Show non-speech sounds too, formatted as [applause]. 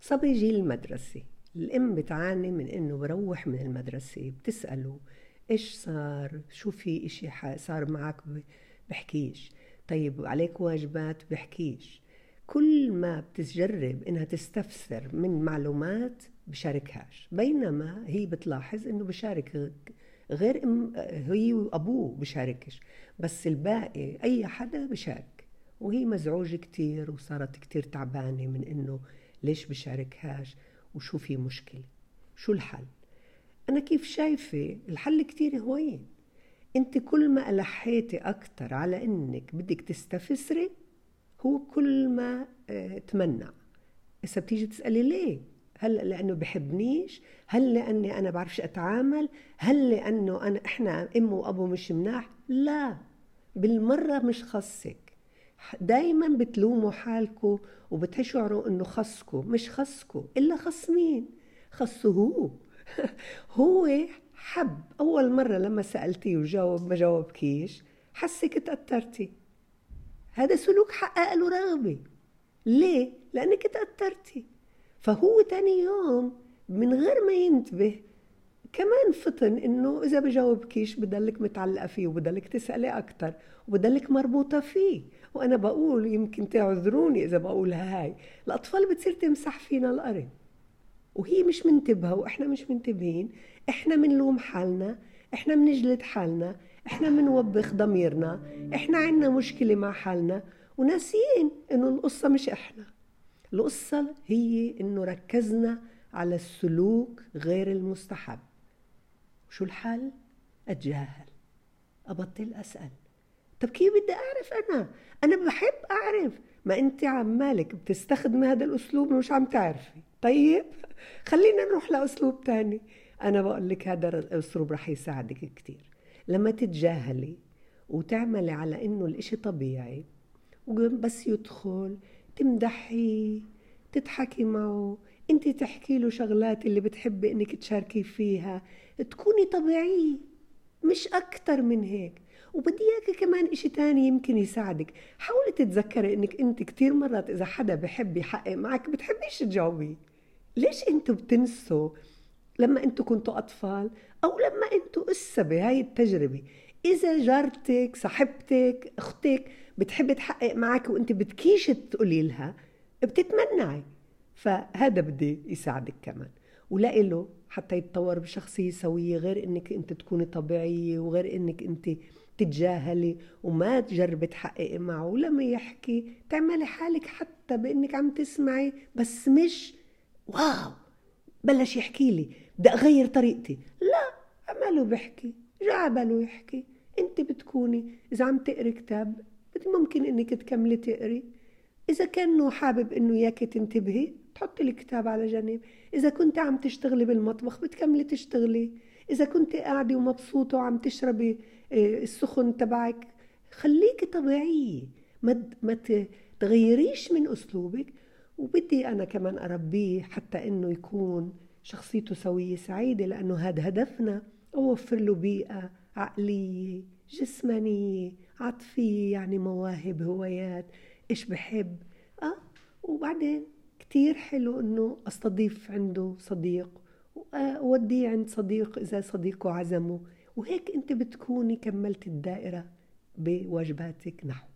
صبي يجي المدرسة. الأم بتعاني من إنه بروح من المدرسة بتسأله إيش صار؟ شو في إشي صار معك بحكيش. طيب عليك واجبات؟ بحكيش. كل ما بتجرب إنها تستفسر من معلومات بشاركهاش. بينما هي بتلاحظ إنه بشارك غير أم هي وأبوه بشاركش. بس الباقي أي حدا بشارك. وهي مزعوجة كتير وصارت كتير تعبانة من إنه ليش بشاركهاش؟ وشو في مشكلة؟ شو الحل؟ أنا كيف شايفة الحل كتير هوين. أنت كل ما ألحيتي أكتر على إنك بدك تستفسري هو كل ما آه، تمنع. إذا بتيجي تسألي ليه؟ هل لأنه بحبنيش؟ هل لأني أنا بعرفش أتعامل؟ هل لأنه أنا إحنا أم وأبو مش مناح؟ لا بالمرة مش خصك. دايما بتلوموا حالكم وبتشعروا إنه خصكم مش خصكم إلا خص مين خصه هو [laughs] هو حب. أول مرة لما سألتيه وجاوب ما جاوبكيش حسك تأثرتي. هذا سلوك حقق له رغبة. ليه؟ لأنك تأثرتي. فهو تاني يوم من غير ما ينتبه كمان فطن إنه إذا بجاوبكيش بضلك متعلقة فيه وبضلك تسألي أكثر وبضلك مربوطة فيه. وأنا بقول يمكن تعذروني إذا بقول هاي. الأطفال بتصير تمسح فينا الأرض. وهي مش منتبهة وإحنا مش منتبهين. إحنا منلوم حالنا. إحنا منجلد حالنا. إحنا منوبخ ضميرنا. إحنا عنا مشكلة مع حالنا. وناسيين إنه القصة مش إحنا. القصة هي إنه ركزنا على السلوك غير المستحب. شو الحل؟ أتجاهل. أبطل أسأل. طب كيف بدي أعرف أنا؟ أنا بحب أعرف. ما أنت عمالك بتستخدمي هذا الأسلوب ومش عم تعرفي. طيب خلينا نروح لأسلوب تاني. أنا بقول لك هذا الاسلوب رح يساعدك كتير. لما تتجاهلي وتعملي على إنه الإشي طبيعي وبس يدخل تمدحيه تضحكي معه. انت تحكي له شغلات اللي بتحبي انك تشاركي فيها. تكوني طبيعية مش أكتر من هيك. وبدي إياكي كمان إشي تاني يمكن يساعدك. حاولي تتذكري إنك انت كتير مرات إذا حدا بحب يحقق معك بتحبيش تجاوبيه ليش أنتوا بتنسوا لما أنتوا كنتوا أطفال أو لما أنتوا أسا بهاي التجربة؟ إذا جارتك صاحبتك أختك بتحب تحقق معك وانت بتكيش تقولي لها بتتمنعي. فهذا بدي يساعدك كمان. ولإله حتى يتطور بشخصية سوية غير إنك أنت تكوني طبيعية وغير إنك أنت تتجاهلي وما تجربي تحققي معه. ولما يحكي تعملي حالك حتى بإنك عم تسمعي بس مش واو بلش يحكي لي. بدي أغير طريقتي. لا عمله بحكي جعبله يحكي. أنت بتكوني إذا عم تقري كتاب ممكن إنك تكملي تقري. إذا كانه حابب إنه إياك تنتبهي تحطي الكتاب على جنب. إذا كنت عم تشتغلي بالمطبخ بتكملي تشتغلي. إذا كنت قاعدة ومبسوطة وعم تشربي آه، السخن تبعك خليكي طبيعية. ما ما تغيريش من أسلوبك. وبدي أنا كمان أربيه حتى إنه يكون شخصيته سوية سعيدة لأنه هذا هدفنا. أوفر له بيئة عقلية. جسمانيه عاطفيه يعني مواهب هوايات إيش بحب. آه وبعدين كتير حلو إنه أستضيف عنده صديق وأوديه عند صديق إذا صديقه عزمه. وهيك أنت بتكوني كملت الدائرة بواجباتك نحو.